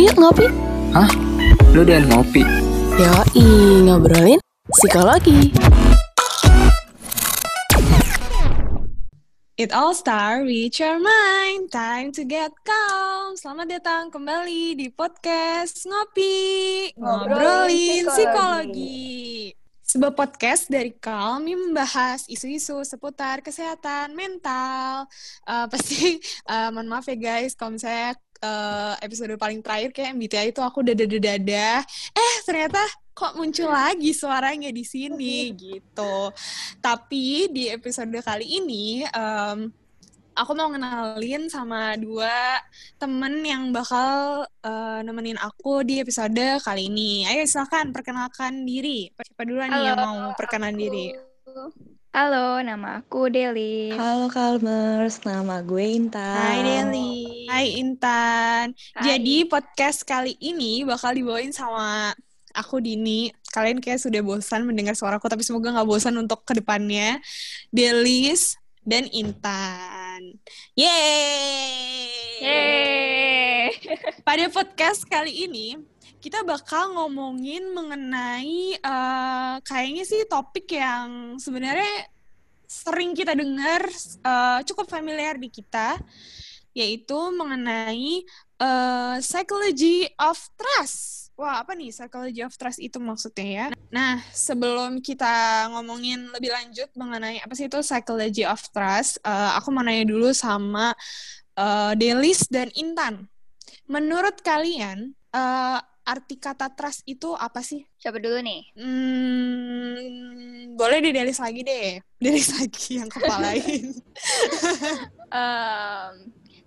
yuk ngopi. Hah? Lu dan ngopi? Yoi, ngobrolin psikologi. It all start with your mind. Time to get calm. Selamat datang kembali di podcast Ngopi. Ngobrolin psikologi. Sebuah podcast dari Calm yang membahas isu-isu seputar kesehatan mental. Eh, pasti, eh, mohon maaf ya guys, kalau misalnya eh, episode paling terakhir kayak MBTI itu aku dada-dada. Eh, ternyata kok muncul lagi suaranya di sini gitu. Tapi di episode kali ini em, aku mau ngenalin sama dua temen yang bakal eh, nemenin aku di episode kali ini. Ayo silakan perkenalkan diri. Siapa duluan nih yang mau perkenalan diri? Halo, nama aku Deli. Halo Kalmers, nama gue Intan. Hai Deli. Hai Intan. Hai. Jadi podcast kali ini bakal dibawain sama aku Dini. Kalian kayak sudah bosan mendengar suaraku, tapi semoga nggak bosan untuk ke depannya. Delis dan Intan. Yeay! Yeay. Pada podcast kali ini, kita bakal ngomongin mengenai eh, kayaknya sih topik yang sebenarnya sering kita dengar, eh, cukup familiar di kita, yaitu mengenai eh, psychology of trust. Wah, apa nih psychology of trust itu maksudnya ya? Nah, sebelum kita ngomongin lebih lanjut mengenai apa sih itu psychology of trust, eh, aku mau nanya dulu sama eh, Delis dan Intan. Menurut kalian, eh, arti kata trust itu apa sih? Siapa dulu nih? Hmm, boleh deh Delis lagi deh. Delis lagi yang kepalain. Em,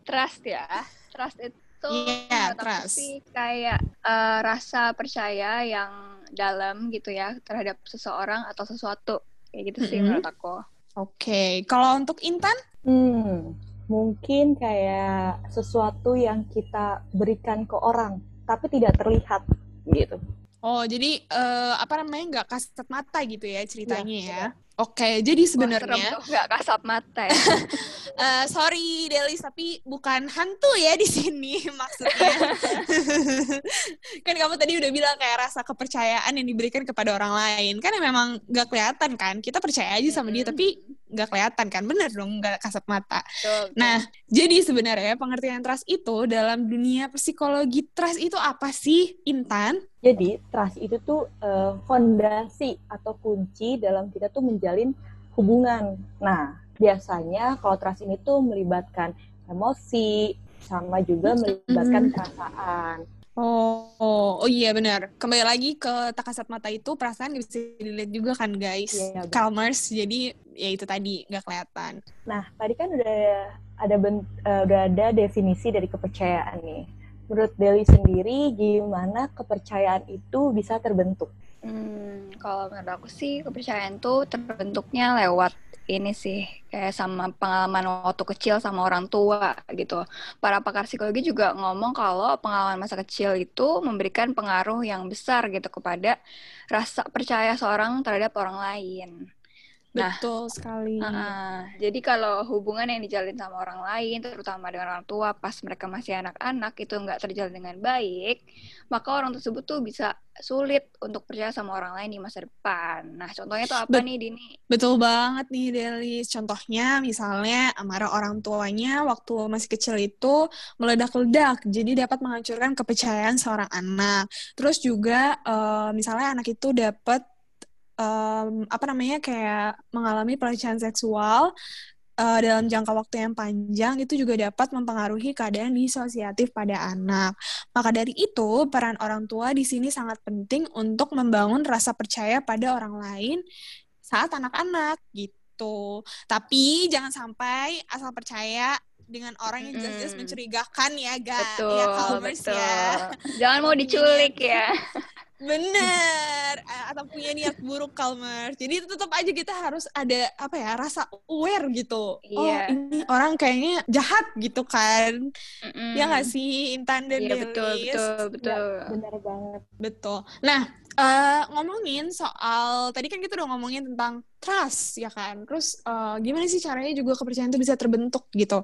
trust ya. Trust itu Iya, menurut aku trust. sih kayak eh, rasa percaya yang dalam gitu ya terhadap seseorang atau sesuatu. Kayak gitu sih Mm-mm. menurut aku. Oke, kalau untuk Intan? Hmm, mungkin kayak sesuatu yang kita berikan ke orang, tapi tidak terlihat gitu. Oh, jadi eh, apa namanya nggak kasat mata gitu ya ceritanya Iya, ya? Oke, jadi Wah, serem sebenarnya nggak kasat mata ya. eh, sorry Delis tapi bukan hantu ya di sini maksudnya. kan kamu tadi udah bilang kayak rasa kepercayaan yang diberikan kepada orang lain kan memang nggak kelihatan kan kita percaya aja sama dia tapi nggak kelihatan kan bener dong nggak kasat mata. Betul, betul. Nah, jadi sebenarnya pengertian trust itu dalam dunia psikologi trust itu apa sih, Intan? Jadi trust itu tuh eh, fondasi atau kunci dalam kita tuh menjalin hubungan. Nah, biasanya kalau trust ini tuh melibatkan emosi, sama juga melibatkan perasaan. Oh, oh, oh iya benar. Kembali lagi ke tak kasat mata itu perasaan bisa dilihat juga kan guys. Iya, benar. Calmers, jadi ya itu tadi nggak kelihatan. Nah, tadi kan udah ada ben- eh, udah ada definisi dari kepercayaan nih. Menurut Deli sendiri, gimana kepercayaan itu bisa terbentuk? Hmm, kalau menurut aku sih kepercayaan tuh terbentuknya lewat ini sih kayak sama pengalaman waktu kecil sama orang tua gitu. Para pakar psikologi juga ngomong kalau pengalaman masa kecil itu memberikan pengaruh yang besar gitu kepada rasa percaya seorang terhadap orang lain. Nah, Betul sekali. Ah, jadi kalau hubungan yang dijalin sama orang lain, terutama dengan orang tua pas mereka masih anak-anak itu nggak terjalin dengan baik, maka orang tersebut tuh bisa sulit untuk percaya sama orang lain di masa depan. Nah, contohnya tuh apa Bet- nih, Dini? Betul banget nih Delis. Contohnya misalnya marah orang tuanya waktu masih kecil itu meledak-ledak. Jadi dapat menghancurkan kepercayaan seorang anak. Terus juga eh, misalnya anak itu dapat em, apa namanya kayak mengalami pelecehan seksual eh, dalam jangka waktu yang panjang itu juga dapat mempengaruhi keadaan disosiatif pada anak. Maka dari itu, peran orang tua di sini sangat penting untuk membangun rasa percaya pada orang lain saat anak-anak gitu. Tapi jangan sampai asal percaya dengan orang yang jelas-jelas mencurigakan ya, ga? Betul, ya betul. ya. Jangan mau diculik ya. Bener, atau punya niat buruk Calmer. Jadi tetap aja kita harus ada apa ya rasa aware gitu. Oh Iya. ini orang kayaknya jahat gitu kan? Mm-mm. Ya nggak sih Intan dan Iya, betul, betul, betul. Benar banget. Betul. Nah, eh, ngomongin soal tadi kan kita udah ngomongin tentang trust ya kan. Terus eh, gimana sih caranya juga kepercayaan itu bisa terbentuk gitu.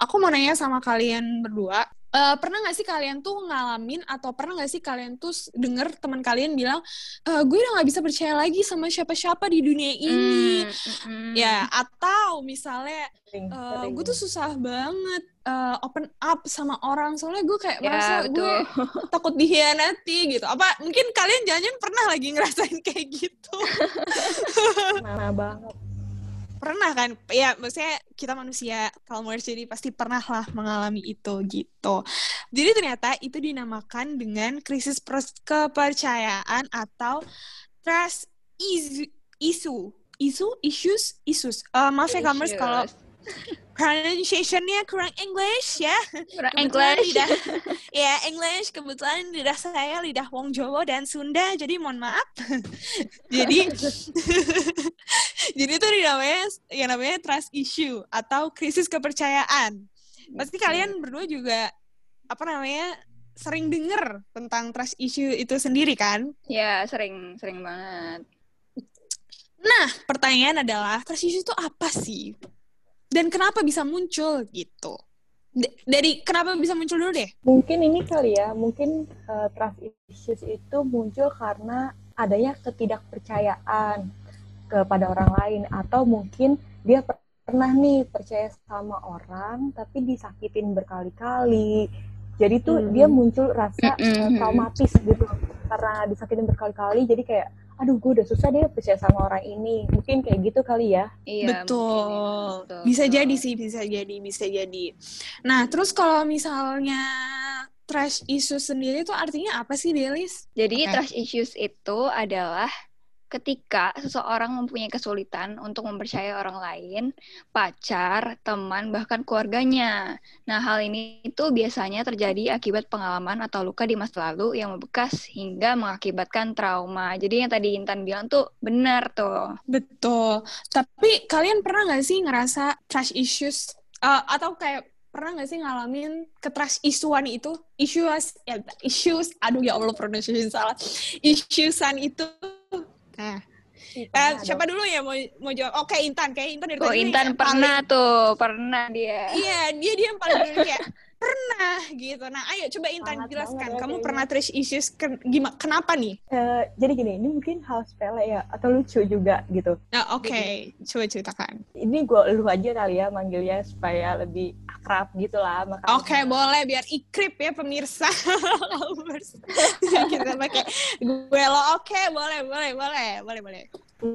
Aku mau nanya sama kalian berdua, Eh, pernah gak sih kalian tuh ngalamin atau pernah gak sih kalian tuh denger teman kalian bilang, "Eh, gue udah gak bisa percaya lagi sama siapa-siapa di dunia ini. Mm, mm. Ya, atau misalnya Sering, eh, sering. gue tuh susah banget eh, open up sama orang soalnya gue kayak Ya, merasa gue betul. takut dihianati gitu. Apa mungkin kalian jangan pernah lagi ngerasain kayak gitu? Nah, banget. Pernah kan? Ya, maksudnya kita manusia Kalmers jadi pasti pernah lah mengalami itu gitu. Jadi ternyata itu dinamakan dengan krisis kepercayaan atau trust is- issue. Isu, issues, issues. Eh, maaf ya Kalmers kalau. Pronunciation-nya kurang English ya. Kurang Kebetulan English. lidah ya English kebetulan lidah saya lidah Wong Jawa dan Sunda jadi mohon maaf. jadi jadi itu namanya yang namanya trust issue atau krisis kepercayaan. Pasti kalian berdua juga apa namanya sering dengar tentang trust issue itu sendiri kan? Ya, sering, sering banget. Nah, pertanyaan adalah trust issue itu apa sih? Dan kenapa bisa muncul gitu? D- dari kenapa bisa muncul dulu deh? Mungkin ini kali ya, mungkin eh, trust issues itu muncul karena adanya ketidakpercayaan kepada orang lain atau mungkin dia per- pernah nih percaya sama orang tapi disakitin berkali-kali. Jadi tuh Hmm. dia muncul rasa eh, Mm-mm. traumatis gitu karena disakitin berkali-kali jadi kayak aduh gue udah susah deh percaya sama orang ini. Mungkin kayak gitu kali ya. Iya, betul. mungkin ya. Betul, bisa betul. jadi sih, bisa jadi, bisa jadi. Nah, terus kalau misalnya trash issue sendiri itu artinya apa sih, Delis? Jadi Oke. trust issues itu adalah ketika seseorang mempunyai kesulitan untuk mempercayai orang lain, pacar, teman, bahkan keluarganya. Nah, hal ini itu biasanya terjadi akibat pengalaman atau luka di masa lalu yang membekas hingga mengakibatkan trauma. Jadi yang tadi Intan bilang tuh benar tuh. Betul. Tapi kalian pernah nggak sih ngerasa trash issues eh, atau kayak pernah nggak sih ngalamin ke trash isuan itu? Issues, ya, issues, aduh ya Allah pronunciation salah. Issuesan itu. Nah, pernah siapa dulu ya mau mau jawab? Oke, Intan. Kayak Intan dari tadi Intan kayak pernah tuh, pernah dia. Iya, dia dia yang paling kayak pernah gitu. Nah, ayo coba Intan Sangat jelaskan. banget ya Kamu kayaknya. pernah trash issues ken- gimana? Kenapa nih? Eh, jadi gini, ini mungkin hal sepele ya atau lucu juga gitu. Nah, oke, coba ceritakan. Ini gue lu aja kali ya manggilnya supaya lebih akrab gitu lah. Oke, boleh biar ikrip ya pemirsa. Kita pakai gue lo. Oke, boleh, boleh, boleh, boleh, boleh.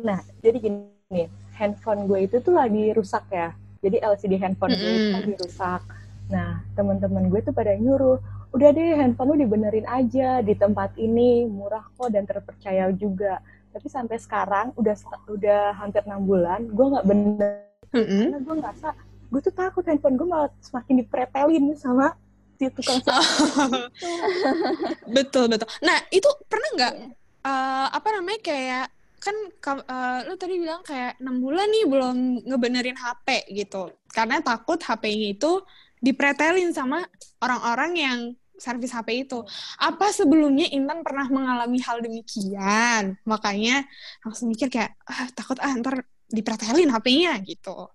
Nah, jadi gini, handphone gue itu tuh lagi rusak ya. Jadi LCD handphone gue itu lagi rusak. Nah, teman-teman gue tuh pada nyuruh, udah deh handphone lu dibenerin aja di tempat ini, murah kok dan terpercaya juga. Tapi sampai sekarang udah udah hampir enam bulan, gue nggak bener Mm-mm. karena gue ngerasa gue tuh takut handphone gue malah semakin dipretelin sama si tukang betul, betul. Nah, itu pernah nggak Iya. eh, apa namanya kayak kan ka- eh, lu tadi bilang kayak enam bulan nih belum ngebenerin HP gitu karena takut HP-nya itu dipretelin sama orang-orang yang servis HP itu. Apa sebelumnya Intan pernah mengalami hal demikian? Makanya langsung mikir kayak ah, takut ah ntar dipretelin HP-nya gitu.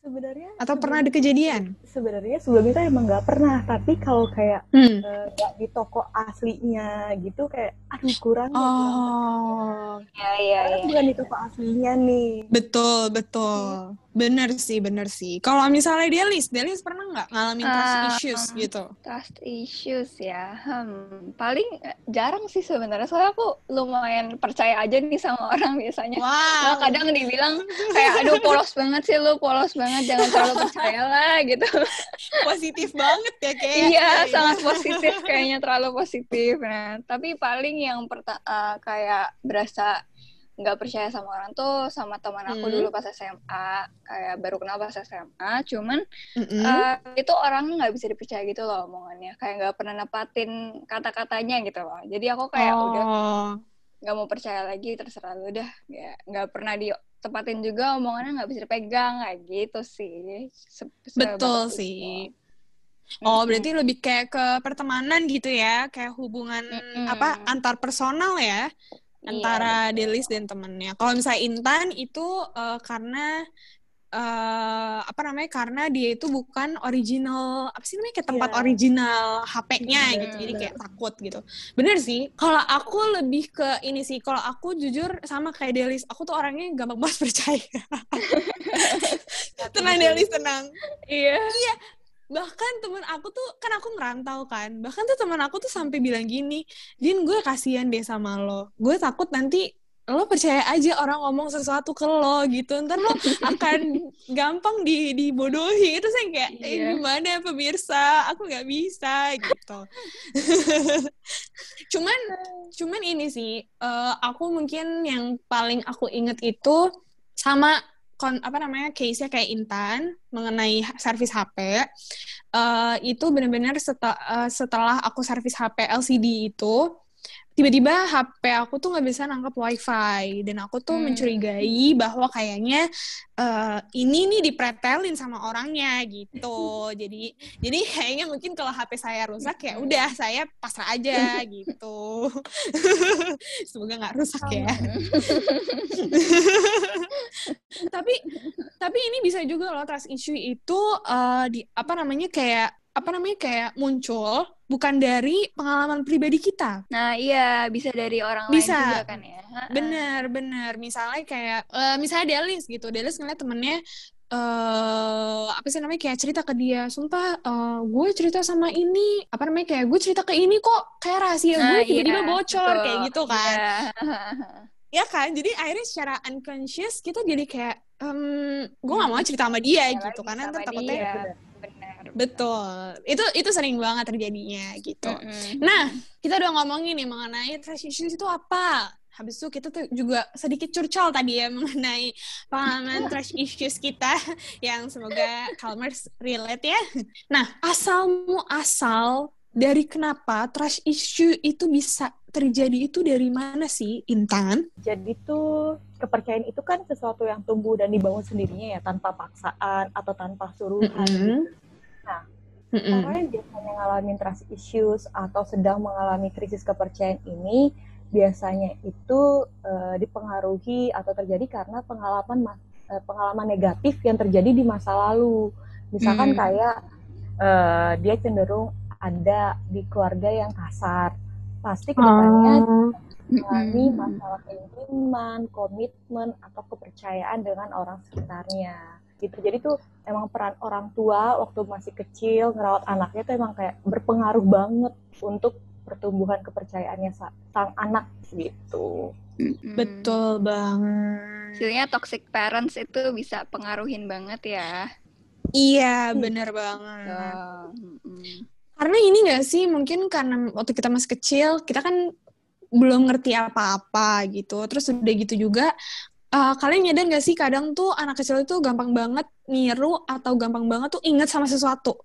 sebenarnya Atau pernah ada kejadian? Sebenarnya sebelum itu emang nggak pernah tapi kalau kayak Hmm. eh, nggak di toko aslinya gitu kayak aduh kurang ya, Oh, Iya, iya, Karena iya. bukan di toko aslinya nih betul betul. Bener sih, bener sih. Kalau misalnya Delis, Delis pernah nggak ngalamin trust Um, issues gitu? Trust issues ya, hmm, paling eh, jarang sih sebenarnya. Soalnya aku lumayan percaya aja nih sama orang biasanya. Nah, Wow. kadang dibilang kayak aduh polos banget sih lu, polos banget, jangan terlalu percaya lah gitu. positif banget ya kayak. Iya, sangat positif kayaknya terlalu positif. Nah, tapi paling yang perta- eh, kayak berasa nggak percaya sama orang tuh sama teman aku Hmm. dulu pas SMA, kayak baru kenal pas SMA, cuman Mm-mm. Eh, itu orang nggak bisa dipercaya gitu loh omongannya kayak nggak pernah nepatin kata-katanya gitu loh jadi aku kayak udah oh. nggak mau percaya lagi terserah lu dah ya nggak pernah ditepatin juga omongannya nggak bisa dipegang kayak gitu sih Se- Betul sih. itu. Oh, berarti lebih kayak ke pertemanan gitu ya, kayak hubungan Mm-mm. apa antar personal ya, Iya, antara betul. Delis dan temennya. Kalau misalnya Intan itu eh, karena uh, apa namanya karena dia itu bukan original apa sih namanya kayak tempat Iya. original HP-nya Bener, gitu. Jadi kayak takut gitu. Bener sih. Kalau aku lebih ke ini sih kalau aku jujur sama kayak Delis aku tuh orangnya gampang banget percaya. Tenang Delis tenang. Iya. bahkan temen aku tuh kan aku ngerantau kan. Bahkan tuh temen aku tuh sampai bilang gini Din gue kasihan deh sama lo. Gue takut nanti lo percaya aja orang ngomong sesuatu ke lo gitu. Ntar lo akan gampang di dibodohi. Itu saya kayak eh, Iya. gimana pemirsa? Aku nggak bisa gitu. Cuman cuman ini sih eh, aku mungkin yang paling aku inget itu sama kon apa namanya case-nya kayak Intan mengenai servis HP eh, itu benar-benar seta- eh, setelah aku servis HP LCD itu tiba-tiba HP aku tuh nggak bisa nangkep WiFi dan aku tuh Hmm. mencurigai bahwa kayaknya eh, ini nih dipretelin sama orangnya gitu. Jadi jadi kayaknya mungkin kalau HP saya rusak ya udah saya pasrah aja gitu. Semoga nggak rusak ya. Tapi tapi ini bisa juga loh trust issue itu eh, di apa namanya kayak apa namanya kayak muncul bukan dari pengalaman pribadi kita. Nah, iya, bisa dari orang Bisa. lain juga kan ya. Bener bener misalnya kayak eh, misalnya Delis gitu. Delis ngeliat temennya eh apa sih namanya kayak cerita ke dia. Sumpah eh, gue cerita sama ini. Apa namanya kayak gue cerita ke ini kok. Kayak rahasia gue Nah, tiba-tiba iya, bocor betul. kayak gitu kan. Iya. ya kan? Jadi akhirnya secara unconscious kita jadi kayak em gue gak mau cerita sama dia Iya gitu. lagi karena ntar takutnya. Benar. betul itu itu sering banget terjadinya gitu Mm-mm. nah kita udah ngomongin nih mengenai trust issues itu apa habis itu kita tuh juga sedikit curcol tadi ya mengenai pengalaman trust issues kita yang semoga Calmers relate ya nah asal muasal dari kenapa trust issue itu bisa terjadi itu dari mana sih Intan? Jadi tuh kepercayaan itu kan sesuatu yang tumbuh dan dibangun sendirinya ya tanpa paksaan atau tanpa suruhan. Mm-mm. Nah, Mm-mm. Orang yang biasanya ngalamin trust issues atau sedang mengalami krisis kepercayaan ini biasanya itu eh, dipengaruhi atau terjadi karena pengalaman ma- eh, pengalaman negatif yang terjadi di masa lalu. Misalkan Hmm. kayak eh, dia cenderung ada di keluarga yang kasar, pasti ke depannya Oh. mengalami masalah keintiman, komitmen, atau kepercayaan dengan orang sekitarnya. Gitu. Jadi tuh emang peran orang tua waktu masih kecil ngerawat anaknya tuh emang kayak berpengaruh banget untuk pertumbuhan kepercayaannya sa- sang anak gitu. Mm-mm. Betul banget. Hasilnya toxic parents itu bisa pengaruhin banget ya. Iya, bener banget. Mm-mm. Karena ini gak sih, mungkin karena waktu kita masih kecil, kita kan belum ngerti apa-apa gitu. Terus udah gitu juga, eh, kalian nyadar gak sih kadang tuh anak kecil itu gampang banget niru atau gampang banget tuh inget sama sesuatu.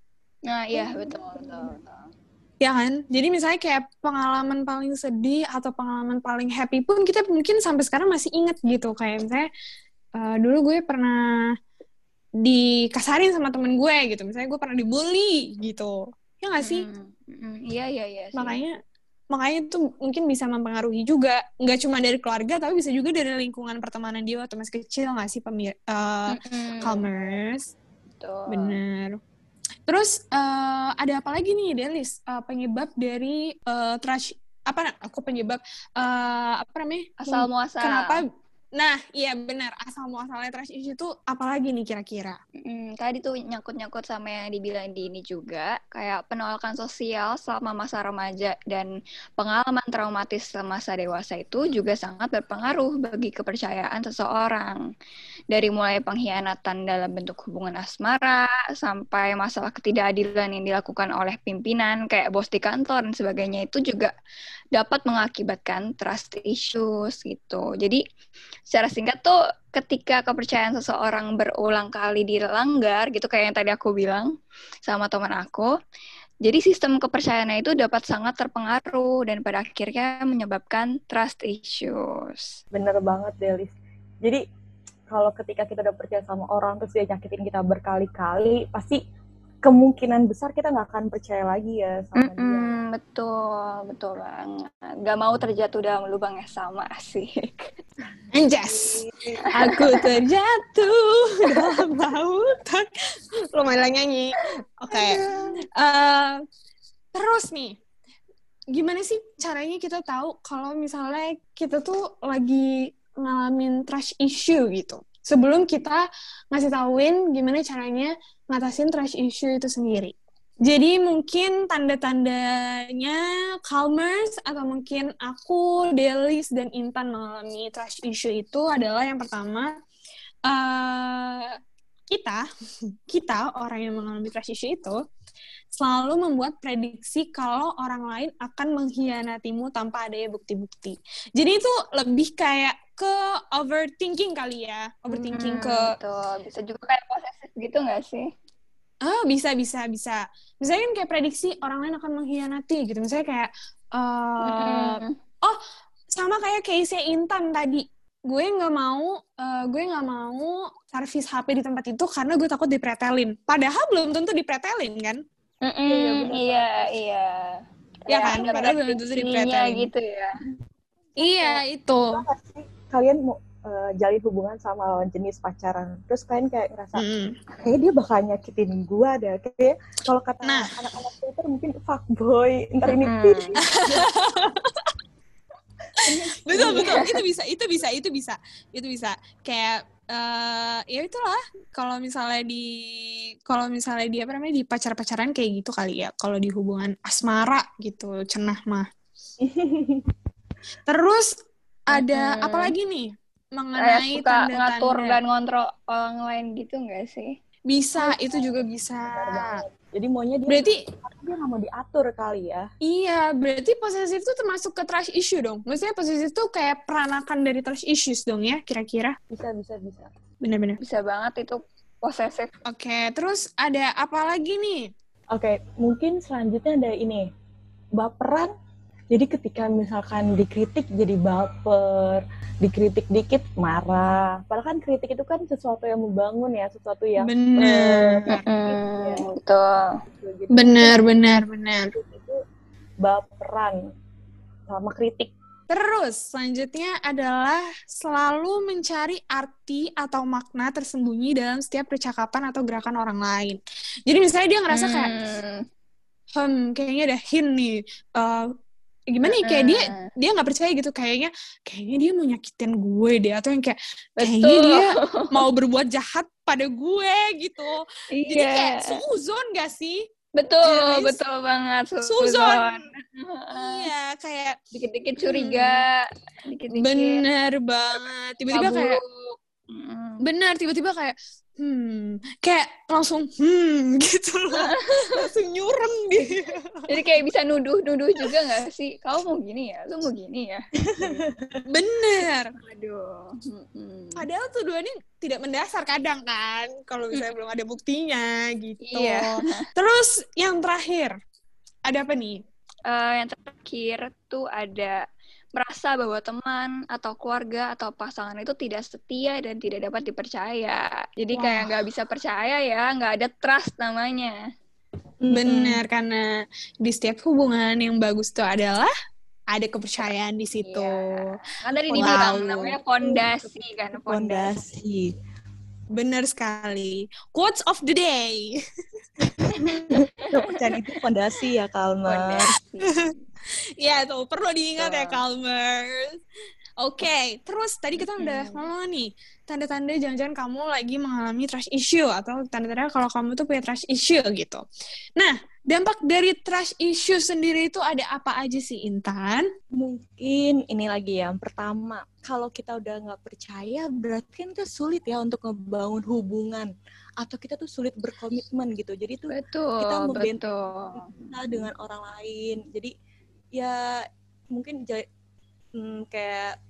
Nah, iya betul betul. betul. Ya kan? Jadi misalnya kayak pengalaman paling sedih atau pengalaman paling happy pun kita mungkin sampai sekarang masih inget gitu. Kayak misalnya eh, dulu gue pernah dikasarin sama temen gue gitu. Misalnya gue pernah dibully gitu. Ya gak sih? Mm-mm. Mm-mm. Iya iya iya. Makanya makanya itu mungkin bisa mempengaruhi juga. Nggak cuma dari keluarga, tapi bisa juga dari lingkungan pertemanan dia waktu masih kecil nggak sih pemir eh, Mm-mm. Calmers? Betul. Bener. Terus eh, ada apa lagi nih, Delis? Eh, penyebab dari eh, trash apa? Aku penyebab eh, apa namanya? Asal muasal. Kenapa? Nah, iya benar. Asal muasalnya trash issue itu apa lagi nih kira-kira? Mm, tadi tuh nyangkut-nyangkut sama yang dibilang di ini juga, kayak penolakan sosial selama masa remaja dan pengalaman traumatis semasa dewasa itu juga sangat berpengaruh bagi kepercayaan seseorang. Dari mulai pengkhianatan dalam bentuk hubungan asmara, sampai masalah ketidakadilan yang dilakukan oleh pimpinan, kayak bos di kantor dan sebagainya, itu juga dapat mengakibatkan trust issues gitu. Jadi secara singkat tuh ketika kepercayaan seseorang berulang kali dilanggar gitu kayak yang tadi aku bilang sama teman aku jadi sistem kepercayaannya itu dapat sangat terpengaruh dan pada akhirnya menyebabkan trust issues. Bener banget, Delis. Jadi kalau ketika kita udah percaya sama orang terus dia nyakitin kita berkali-kali, pasti kemungkinan besar kita nggak akan percaya lagi ya sama dia. Mm-mm, Mm-mm, betul, betul banget. Gak mau terjatuh dalam lubang yang sama, asik. Anjas, aku terjatuh dalam lautan. Lumayan nyanyi. Oke. Eh, terus nih, gimana sih caranya kita tahu kalau misalnya kita tuh lagi ngalamin trash issue gitu? Sebelum kita ngasih tauin gimana caranya ngatasin trash issue itu sendiri. Jadi mungkin tanda-tandanya Calmers atau mungkin aku, Delis, dan Intan mengalami trash issue itu adalah yang pertama eh kita, kita orang yang mengalami trash issue itu selalu membuat prediksi kalau orang lain akan mengkhianatimu tanpa adanya bukti-bukti. Jadi itu lebih kayak ke overthinking kali ya, overthinking Hmm, ke betul. Bisa juga kayak posesif gitu gak sih? Ah, bisa, bisa, bisa. Misalnya kan kayak prediksi orang lain akan mengkhianati gitu. Misalnya kayak, eh Mm-mm. sama kayak case Intan tadi. Gue nggak mau, eh, gue nggak mau servis HP di tempat itu karena gue takut dipretelin. Padahal belum tentu dipretelin kan? Mm-mm, Iya, iya. Iya Kayak kan? ada Padahal belum tentu dipretelin. gitu ya. Iya, itu. Kalian mau eh, jalin hubungan sama lawan jenis pacaran, terus kalian kayak ngerasa Mm-mm. kayaknya dia bakal nyakitin gua deh. Kayak kalau kata Nah. anak-anak Twitter mungkin fuckboy, ntar ini Mm-mm. betul betul itu bisa itu bisa itu bisa itu bisa kayak eh ya itulah kalau misalnya di kalau misalnya dia apa namanya di pacar pacaran kayak gitu kali ya kalau di hubungan asmara gitu cenah mah terus ada Mm-mm. apa lagi nih mengenai suka ngatur tanda-tanda dan ngontrol orang lain gitu gak sih? bisa itu juga bisa Jadi maunya dia berarti dia nggak mau diatur kali ya. iya berarti posesif itu termasuk ke trash issue dong maksudnya posesif itu kayak peranakan dari trash issues dong ya kira-kira Bisa bisa bisa. benar-benar Bisa banget itu posesif. Oke, terus ada apa lagi nih? Oke, mungkin selanjutnya ada ini. Baperan. Jadi ketika misalkan dikritik jadi baper, dikritik dikit marah. Padahal kan kritik itu kan sesuatu yang membangun ya, sesuatu yang Bener, Mm, betul. gitu. bener, bener, bener. Itu baperan sama kritik. Terus selanjutnya adalah selalu mencari arti atau makna tersembunyi dalam setiap percakapan atau gerakan orang lain. Jadi misalnya dia ngerasa kayak, Hmm, hmm, kayaknya ada hint nih. Eh, gimana ya, kayak dia dia nggak percaya gitu. Kayaknya kayaknya dia mau nyakitin gue deh. Atau yang kayak kayaknya betul. dia mau berbuat jahat pada gue gitu. Jadi Iya. kayak suzon gak sih? Betul, Jenis betul banget. Su- Suzon. Iya kayak Dikit-dikit curiga, dikit-dikit bener banget. Tiba-tiba kayak Mm. bener tiba-tiba kayak hmm kayak langsung hmm gitu loh langsung nyurem dia Jadi kayak bisa nuduh-nuduh juga gak sih? Kamu mau gini ya? Lu mau gini ya? bener Aduh. Mm-mm. padahal tuduhannya tidak mendasar kadang kan kalau misalnya belum ada buktinya gitu Iya. terus yang terakhir ada apa nih Eh, yang terakhir tuh ada merasa bahwa teman atau keluarga atau pasangan itu tidak setia dan tidak dapat dipercaya. Jadi kayak nggak bisa percaya ya, nggak ada trust namanya. Benar, karena di setiap hubungan yang bagus itu adalah ada kepercayaan di situ. Iya. Kan tadi Wow. dibilang namanya fondasi kan, fondasi. Fondasi. Benar sekali. Quotes of the day. Kepercayaan itu fondasi ya, Kalma. Fondasi. Ya, tuh perlu diingat ya. Calmers. Oke, terus tadi kita udah ngomong nih, tanda-tanda jangan-jangan kamu lagi mengalami trust issue atau tanda-tanda kalau kamu tuh punya trust issue gitu. Nah, dampak dari trust issue sendiri itu ada apa aja sih, Intan? Mungkin ini lagi yang pertama, kalau kita udah nggak percaya, berarti kan itu sulit ya untuk ngebangun hubungan atau kita tuh sulit berkomitmen gitu. Jadi tuh Betul, Kita memben- betul. kita dengan orang lain. Jadi ya mungkin hmm, kayak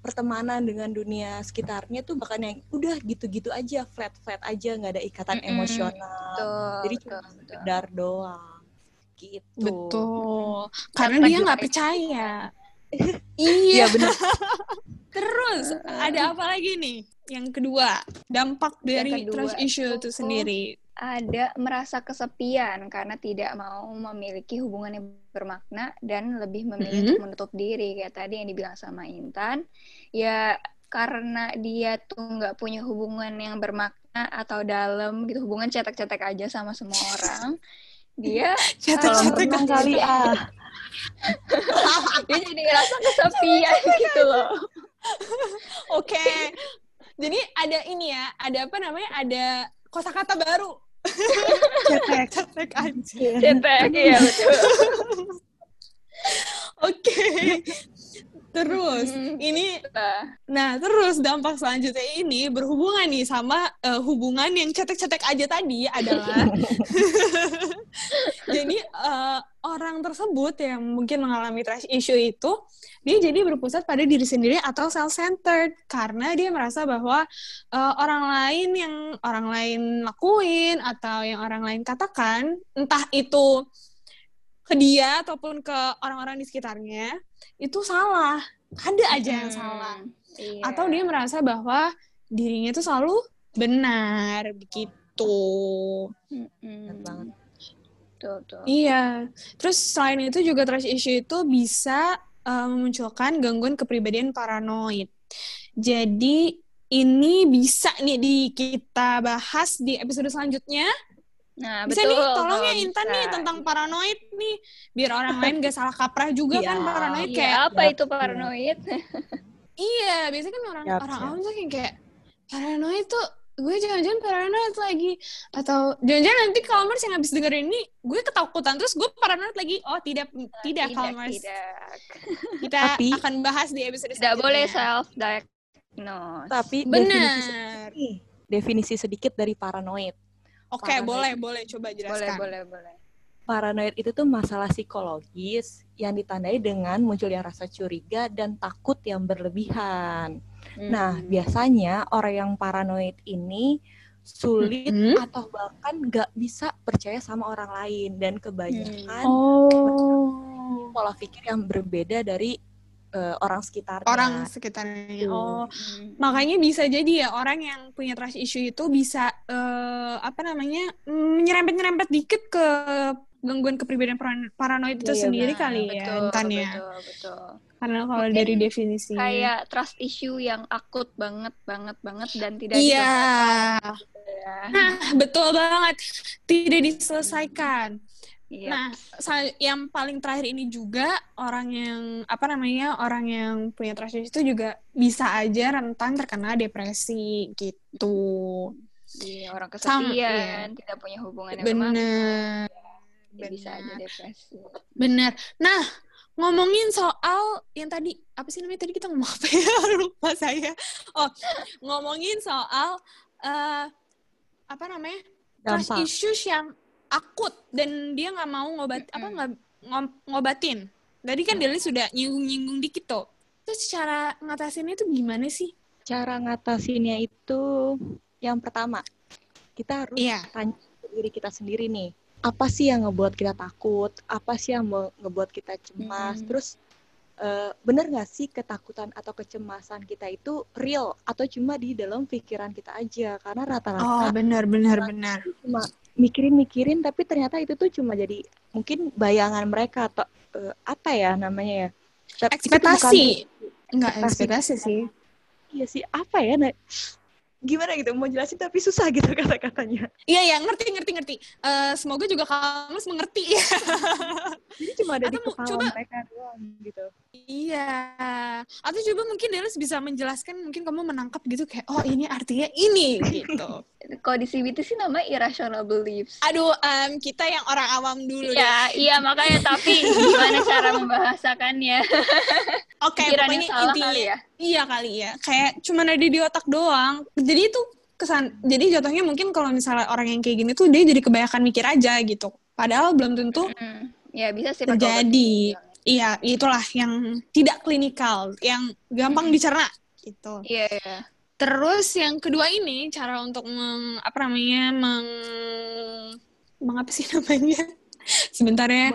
pertemanan dengan dunia sekitarnya tuh bahkan yang udah gitu-gitu aja, flat-flat aja, nggak ada ikatan Mm-mm. emosional. Betul, Jadi betul, cuma sekedar doang. Gitu. Betul. Karena Kata dia nggak percaya. Iya iya. benar. Terus ada apa lagi nih? Yang kedua, dampak dari kedua trust issue itu sendiri. Ada merasa kesepian karena tidak mau memiliki hubungan yang bermakna dan lebih memilih Mm-mm. untuk menutup diri kayak tadi yang dibilang sama Intan ya karena dia tuh nggak punya hubungan yang bermakna atau dalam gitu hubungan cetek-cetek aja sama semua orang dia Cetek-cetek kali ah. dia jadi ngerasa kesepian gitu loh Oke. Jadi ada ini ya, ada apa namanya? Ada kosakata baru. Cetek, cetek aja. cetek ya betul Oke. Terus Hmm. ini Nah, terus dampak selanjutnya ini berhubungan nih sama eh, hubungan yang cetek-cetek aja tadi adalah jadi eh, orang tersebut yang mungkin mengalami trust issue itu dia jadi berpusat pada diri sendiri atau self centered karena dia merasa bahwa eh, orang lain yang orang lain lakuin atau yang orang lain katakan entah itu ke dia ataupun ke orang-orang di sekitarnya itu salah ada aja yang hmm, salah iya. atau dia merasa bahwa dirinya itu selalu benar begitu Mm-mm. Benar banget. Tuh, tuh. Iya. Terus selain itu juga trust issue itu bisa uh, memunculkan gangguan kepribadian paranoid. Jadi ini bisa nih di kita bahas di episode selanjutnya. Nah, Bisa betul. nih tolong ya Intan bisa. nih tentang paranoid nih. Biar orang lain gak salah kaprah juga kan Iya. paranoid Iya, kayak apa itu paranoid? iya, biasanya kan orang Yap, orang yap. awam tuh kayak paranoid tuh gue jangan-jangan paranoid lagi atau jangan-jangan nanti Kalmers yang habis dengerin ini gue ketakutan terus gue paranoid lagi oh tidak tidak Kalmers tidak. kita Tapi- akan bahas di episode Tidak boleh self diagnose. Tapi definisi benar nih, definisi sedikit dari paranoid. Oke Paranoid. boleh boleh coba boleh, jelaskan boleh, boleh. Paranoid itu tuh masalah psikologis yang ditandai dengan munculnya rasa curiga dan takut yang berlebihan. Nah, Hmm. biasanya orang yang paranoid ini sulit Mhm. atau bahkan nggak bisa percaya sama orang lain dan kebanyakan oh pola pikir yang berbeda dari eh, orang sekitarnya. orang sekitarnya Tuh. oh Hmm. makanya bisa jadi ya orang yang punya trust issue itu bisa eh, apa namanya mm, nyerempet-nyerempet dikit ke gangguan kepribadian paran- paranoid itu Iya, sendiri benar. kali ya betul, Intan ya betul, betul. karena kalau Mungkin dari definisi Kayak trust issue yang akut banget, banget, banget dan tidak iya ya. nah betul banget tidak diselesaikan Iya. Nah, yang paling terakhir ini juga orang yang apa namanya orang yang punya trust issue itu juga bisa aja rentan terkena depresi gitu. Iya, orang Sama, kesepian, tidak punya hubungan yang Bener, ya bisa aja benar. depresi. bener. Nah, ngomongin soal yang tadi apa sih namanya tadi kita ngomong apa ya lupa saya. Oh, ngomongin soal eh apa namanya trust Dampak. issues yang akut dan dia nggak mau ngobat apa Mm-mm. nggak ngom- ngobatin. Tadi kan Deli sudah nyinggung-nyinggung dikit tuh. Terus cara ngatasinnya itu gimana sih? Cara ngatasinnya itu yang pertama, kita harus Iya. tanya diri kita sendiri nih. Apa sih yang ngebuat kita takut? Apa sih yang ngebuat kita cemas? Hmm. Terus eh, bener nggak sih ketakutan atau kecemasan kita itu real atau cuma di dalam pikiran kita aja? Karena Oh, rata-rata benar benar benar. cuma mikirin-mikirin tapi ternyata itu tuh cuma jadi mungkin bayangan mereka atau eh, apa ya namanya ya? Tapi bukan- Ekspektasi. Enggak ekspektasi. ekspektasi sih. Iya sih, apa ya? Nah, gimana gitu mau jelasin tapi susah gitu kata-katanya. Iya ya, ngerti ngerti ngerti. Eh, semoga juga kamu mengerti ya. Jadi cuma ada di Atau mau- kepala coba- mereka doang gitu. Iya. Atau coba mungkin Delis bisa menjelaskan, mungkin kamu menangkap gitu kayak, oh ini artinya ini gitu. Kalau di CBT sih namanya irrational beliefs. Aduh, em, kita yang orang awam dulu. Iya, iya makanya tapi gimana cara membahasakannya? Oke, Pikirannya pokoknya salah intinya kali ya. Iya kali ya. Kayak cuma ada di otak doang. Jadi itu kesan. Jadi jatuhnya mungkin kalau misalnya orang yang kayak gini tuh dia jadi kebanyakan mikir aja gitu. Padahal belum tentu Hmm. Ya bisa sih terjadi. Iya, itulah yang tidak klinikal, yang gampang dicerna gitu. Iya, iya. Terus yang kedua ini cara untuk meng, apa namanya meng, meng apa sih namanya? Sebentar ya.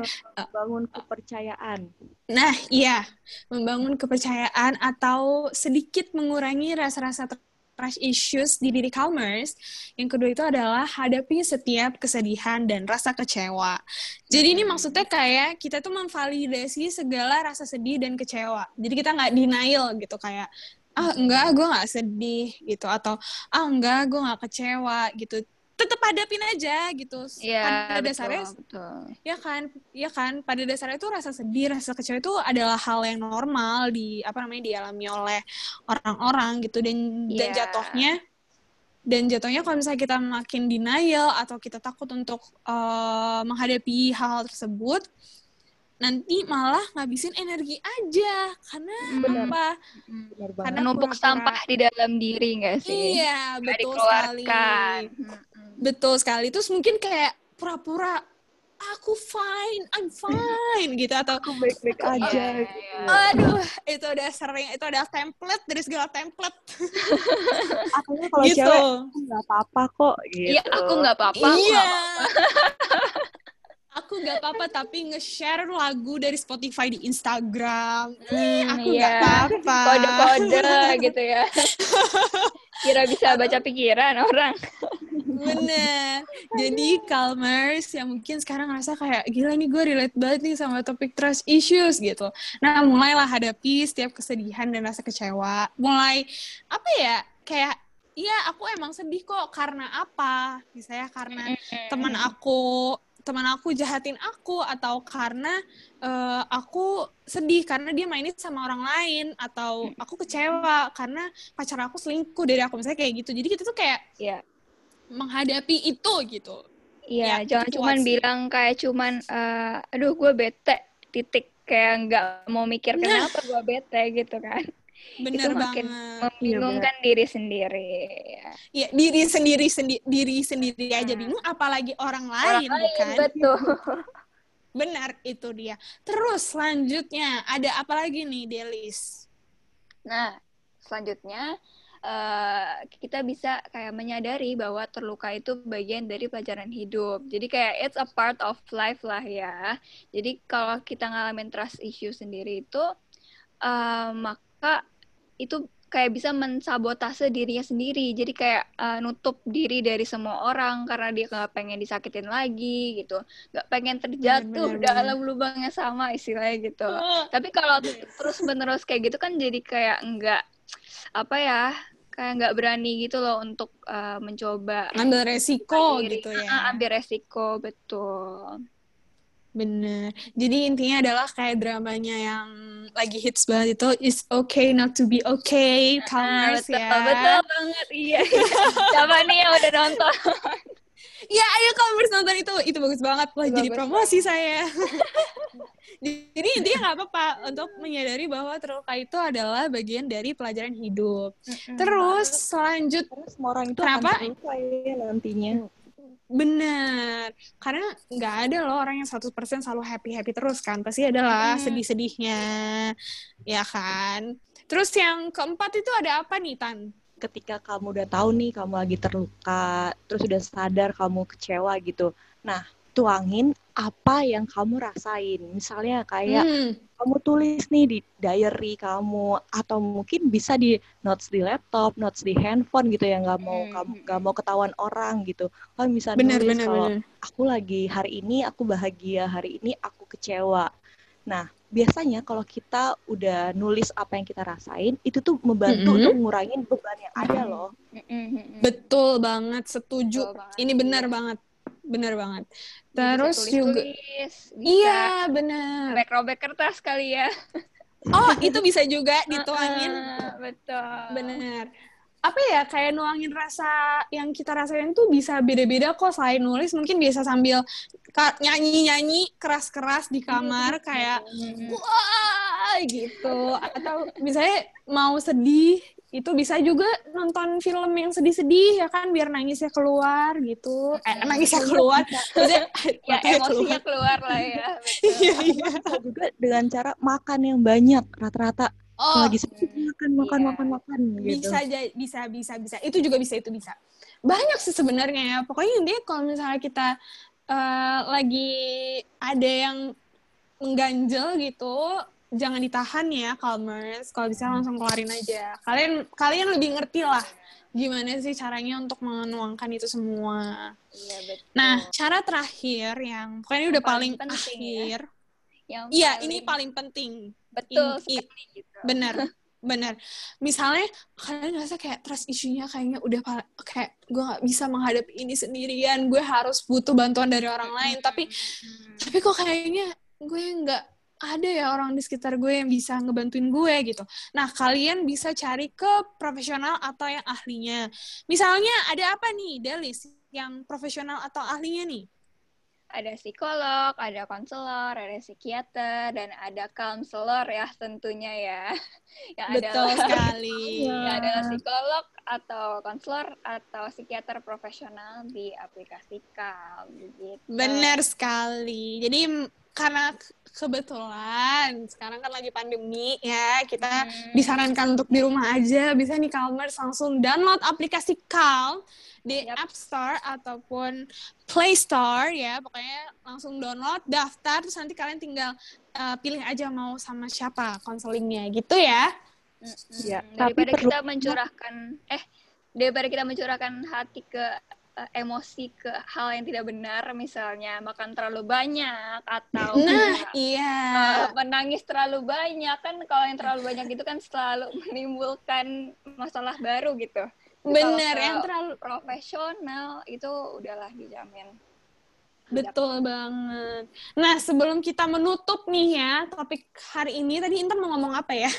Bangun kepercayaan. Nah, iya, membangun kepercayaan atau sedikit mengurangi rasa-rasa trust issues di diri Calmers. Yang kedua itu adalah hadapi setiap kesedihan dan rasa kecewa. Jadi ini maksudnya kayak kita tuh memvalidasi segala rasa sedih dan kecewa. Jadi kita nggak denial gitu kayak ah enggak gue nggak sedih gitu atau ah enggak gue nggak kecewa gitu tetap hadapin aja gitu Iya, pada betul, dasarnya betul. ya kan ya kan pada dasarnya itu rasa sedih rasa kecewa itu adalah hal yang normal di apa namanya dialami oleh orang-orang gitu dan dan Iya. jatuhnya dan jatuhnya kalau misalnya kita makin denial atau kita takut untuk eh, menghadapi hal-hal tersebut nanti malah ngabisin energi aja karena Benar. apa. Benar banget. Karena Menumpuk pura-pura- sampah di dalam diri nggak sih? iya betul sekali betul sekali terus mungkin kayak pura-pura aku fine I'm fine gitu atau Aku baik-baik aja. Iya, gitu. iya. Aduh, itu udah sering, itu ada template dari segala template. Akhirnya kalau gitu. cewek "Aku nggak apa-apa kok gitu. Iya, aku nggak apa-apa. aku iya. nggak apa-apa. aku gak apa-apa tapi nge-share lagu dari Spotify di Instagram. Hmm, aku iya. gak apa-apa. Kode-kode gitu ya. Kira bisa baca pikiran orang. Bener. Jadi Calmers yang mungkin sekarang ngerasa kayak gila nih gue relate banget nih sama topik trust issues gitu. Nah mulailah hadapi setiap kesedihan dan rasa kecewa. Mulai apa ya kayak Iya, aku emang sedih kok. Karena apa? Misalnya karena teman aku teman aku jahatin aku atau karena eh, aku sedih karena dia mainin sama orang lain atau aku kecewa karena pacar aku selingkuh dari aku misalnya kayak gitu jadi kita tuh kayak Iya. menghadapi itu gitu Iya, Ya, jangan cuman bilang kayak cuman eh, aduh gue bete titik kayak nggak mau mikir Nah. kenapa gue bete gitu kan. Bener Itu makin banget Membingungkan diri sendiri. ya. ya diri sendiri sendi diri sendiri aja Hmm. bingung apalagi orang Orang lain lain bukan betul. benar itu dia terus selanjutnya ada apa lagi nih Delis Nah, selanjutnya eh, kita bisa kayak menyadari bahwa terluka itu bagian dari pelajaran hidup. Jadi kayak it's a part of life lah ya. Jadi kalau kita ngalamin trust issue sendiri itu, eh, maka itu kayak bisa mensabotase dirinya sendiri. Jadi kayak eh, nutup diri dari semua orang karena dia nggak pengen disakitin lagi gitu, nggak pengen terjatuh Bener, bener, dalam lubang yang sama istilahnya gitu. Tapi kalau terus menerus kayak gitu kan jadi kayak nggak apa ya kayak nggak berani gitu loh untuk uh, mencoba ngambil resiko diri. gitu ya ambil resiko betul Bener. Jadi intinya adalah kayak dramanya yang lagi hits banget itu It's okay not to be okay, Calmers betul ya. betul banget iya siapa nih yang udah nonton Ya ayo Calmers nonton itu, itu bagus banget. Wah jadi promosi saya. jadi intinya nggak apa-apa untuk menyadari bahwa terluka itu adalah bagian dari pelajaran hidup. Terus selanjut Karena semua orang itu Kenapa? akan terluka ya nantinya. Bener, karena nggak ada loh orang yang 100% selalu happy-happy terus kan. Pasti adalah Hmm. sedih-sedihnya, ya kan? Terus yang keempat itu ada apa nih, Tan? Ketika kamu udah tahu nih kamu lagi terluka, terus udah sadar kamu kecewa gitu. Nah, tuangin apa yang kamu rasain. Misalnya kayak Hmm, kamu tulis nih di diary kamu atau mungkin bisa di notes di laptop, notes di handphone gitu ya nggak mau Hmm, kamu hmm, nggak mau ketahuan orang gitu. Kamu bisa bener, nulis bener, kalau bener. aku lagi hari ini aku bahagia, hari ini aku kecewa. Nah, biasanya kalau kita udah nulis apa yang kita rasain, itu tuh membantu Mm-mm. untuk ngurangin beban yang ada loh. Betul banget, setuju. Betul banget, Ini benar banget, benar banget. Bisa Terus juga, bisa iya benar. robek-robek kertas kali ya Oh itu bisa juga dituangin, Ah, betul bener. Apa ya kayak nuangin rasa yang kita rasain tuh bisa beda-beda kok. Selain nulis mungkin bisa sambil nyanyi-nyanyi keras-keras di kamar kayak Mm-mm. wah gitu. Atau misalnya mau sedih itu bisa juga nonton film yang sedih-sedih ya kan biar nangisnya keluar gitu. Eh nangisnya keluar. Ya emosinya keluar lah ya betul. Iya iya. Juga dengan cara makan yang banyak rata-rata Oh kalau lagi sedih makan makan iya. makan makan gitu. bisa aja bisa bisa bisa itu juga bisa itu bisa banyak sih sebenarnya ya pokoknya intinya kalau misalnya kita eh, lagi ada yang mengganjel gitu jangan ditahan ya Calmers kalau bisa langsung keluarin aja. Kalian kalian lebih ngerti lah gimana sih caranya untuk menuangkan itu semua. Iya betul. nah cara terakhir yang pokoknya udah paling, paling penting ya. akhir. Yang iya ini paling penting. Betul in- sekali gitu. benar benar. Misalnya kalian ngerasa kayak trust isunya kayaknya udah kayak gue nggak bisa menghadapi ini sendirian. Gue harus butuh bantuan dari orang lain. Tapi Hmm. tapi kok kayaknya gue nggak ada ya orang di sekitar gue yang bisa ngebantuin gue gitu. Nah, kalian bisa cari ke profesional atau yang ahlinya. Misalnya ada apa nih, Delis, yang profesional atau ahlinya nih? ada psikolog, ada konselor, ada psikiater, dan ada counselor ya tentunya ya. Yang Betul adalah, sekali. yang adalah psikolog atau konselor atau psikiater profesional di aplikasi Calm gitu. Benar sekali. Jadi karena ke- kebetulan sekarang kan lagi pandemi ya, kita Hmm. disarankan untuk di rumah aja. Bisa nih Calmers langsung download aplikasi Calm di Yap. App Store ataupun Play Store ya. Pokoknya langsung download, daftar terus nanti kalian tinggal uh, pilih aja mau sama siapa konselingnya gitu ya. Iya, tapi daripada perlu- kita mencurahkan eh daripada kita mencurahkan hati ke emosi ke hal yang tidak benar misalnya makan terlalu banyak atau Nah, eh, iya. menangis terlalu banyak kan kalau yang terlalu banyak itu kan selalu menimbulkan masalah baru gitu. Bener, kalau- yang terlalu Profesional itu udahlah dijamin. Betul banget. Nah, sebelum kita menutup nih ya topik hari ini, tadi Intan mau ngomong apa ya?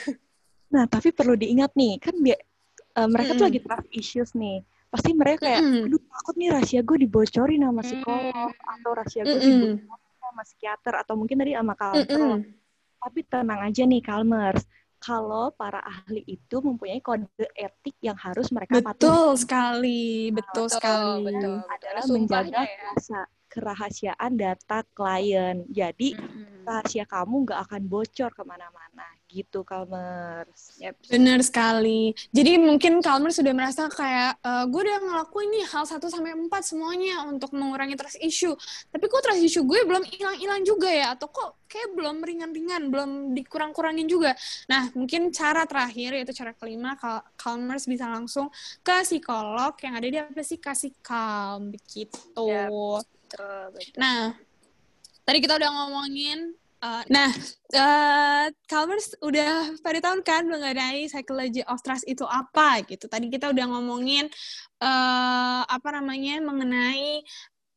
Nah, tapi perlu diingat nih, kan bi- eh, mereka tuh Mm-mm. lagi trust issues nih. Pasti mereka kayak, Mm-mm. aduh takut nih rahasia gue dibocorin sama psikolog, atau rahasia gue Mm-mm. dibocorin sama psikiater, atau mungkin tadi sama counselor. Mm-mm. Tapi tenang aja nih, Calmers. Kalau para ahli itu mempunyai kode etik yang harus mereka patuhi. Betul sekali, betul, sekali. betul. adalah Ada sumpahnya menjaga ya. rasa kerahasiaan data klien. Jadi Mm-mm. rahasia kamu nggak akan bocor ke mana-mana gitu, Calmers. Yep. Bener sekali. Jadi mungkin Kalmer sudah merasa kayak "Eh, gue udah ngelakuin nih hal 1 sampai 4 semuanya untuk mengurangi trust issue. Tapi kok trust issue gue belum hilang-hilang juga ya atau kok kayak belum ringan-ringan, belum dikurang-kurangin juga. Nah, mungkin cara terakhir yaitu cara kelima Kal- Calmers bisa langsung ke psikolog yang ada di aplikasi Calm begitu. Betul, betul. Nah, tadi kita udah ngomongin uh, nah, uh, Calmers udah pada tahun kan mengenai psychology of trust itu apa gitu. Tadi kita udah ngomongin uh, apa namanya mengenai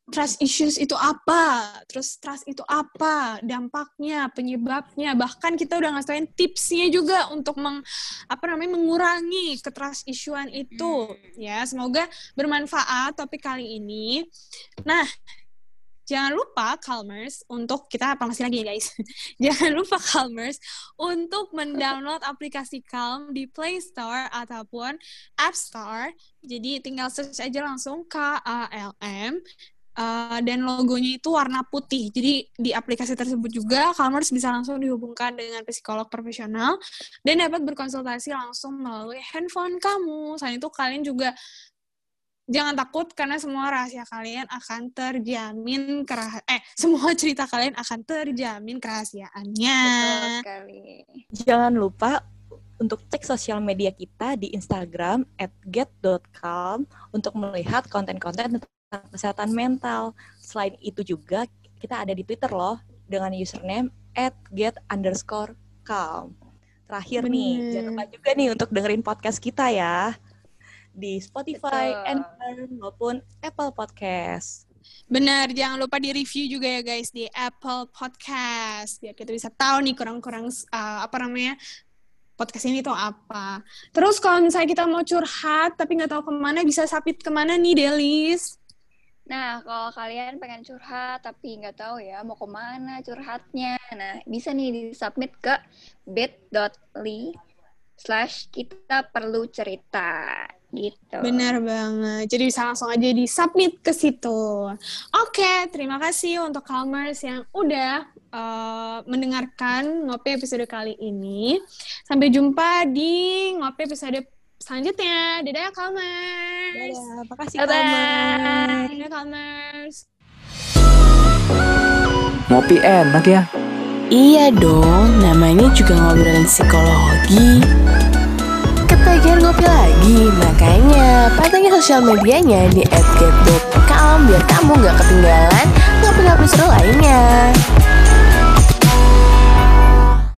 trust issues itu apa, terus trust itu apa, dampaknya, penyebabnya, bahkan kita udah ngasain tipsnya juga untuk meng, apa namanya mengurangi ketrust issuean itu, ya. Semoga bermanfaat topik kali ini. Nah, jangan lupa Calmers untuk kita promosi lagi ya guys. jangan lupa Calmers untuk mendownload aplikasi Calm di Play Store ataupun App Store. Jadi tinggal search aja langsung K A L M Uh, dan logonya itu warna putih. Jadi di aplikasi tersebut juga Calmers bisa langsung dihubungkan dengan psikolog profesional dan dapat berkonsultasi langsung melalui handphone kamu. Selain itu kalian juga jangan takut karena semua rahasia kalian akan terjamin kerah eh semua cerita kalian akan terjamin kerahasiaannya. Betul sekali. Jangan lupa untuk cek sosial media kita di Instagram at get.calm untuk melihat konten-konten tentang kesehatan mental. Selain itu juga kita ada di Twitter loh dengan username at get underscore calm. Terakhir nih, Bener. jangan lupa juga nih untuk dengerin podcast kita ya di Spotify, Betul. Anchor, maupun Apple Podcast. Benar, jangan lupa di review juga ya guys di Apple Podcast biar kita bisa tahu nih kurang-kurang uh, apa namanya podcast ini tuh apa. Terus kalau misalnya kita mau curhat tapi nggak tahu ke mana bisa submit ke mana nih Delis? Nah, kalau kalian pengen curhat tapi nggak tahu ya mau ke mana curhatnya, nah bisa nih di-submit ke bit.ly slash kita perlu cerita gitu. Benar banget. Jadi bisa langsung aja di submit ke situ. Oke, terima kasih untuk Calmers yang udah uh, mendengarkan ngopi episode kali ini. Sampai jumpa di ngopi episode selanjutnya. Dadah ya, Calmers. Dadah, makasih Bye-bye. Calmers. Dadah Calmers. Ngopi enak ya. Iya dong, namanya juga ngobrolin psikologi. Ketagihan ngopi lagi, makanya pantengin sosial medianya di @get.com biar kamu gak ketinggalan ngopi-ngopi seru lainnya.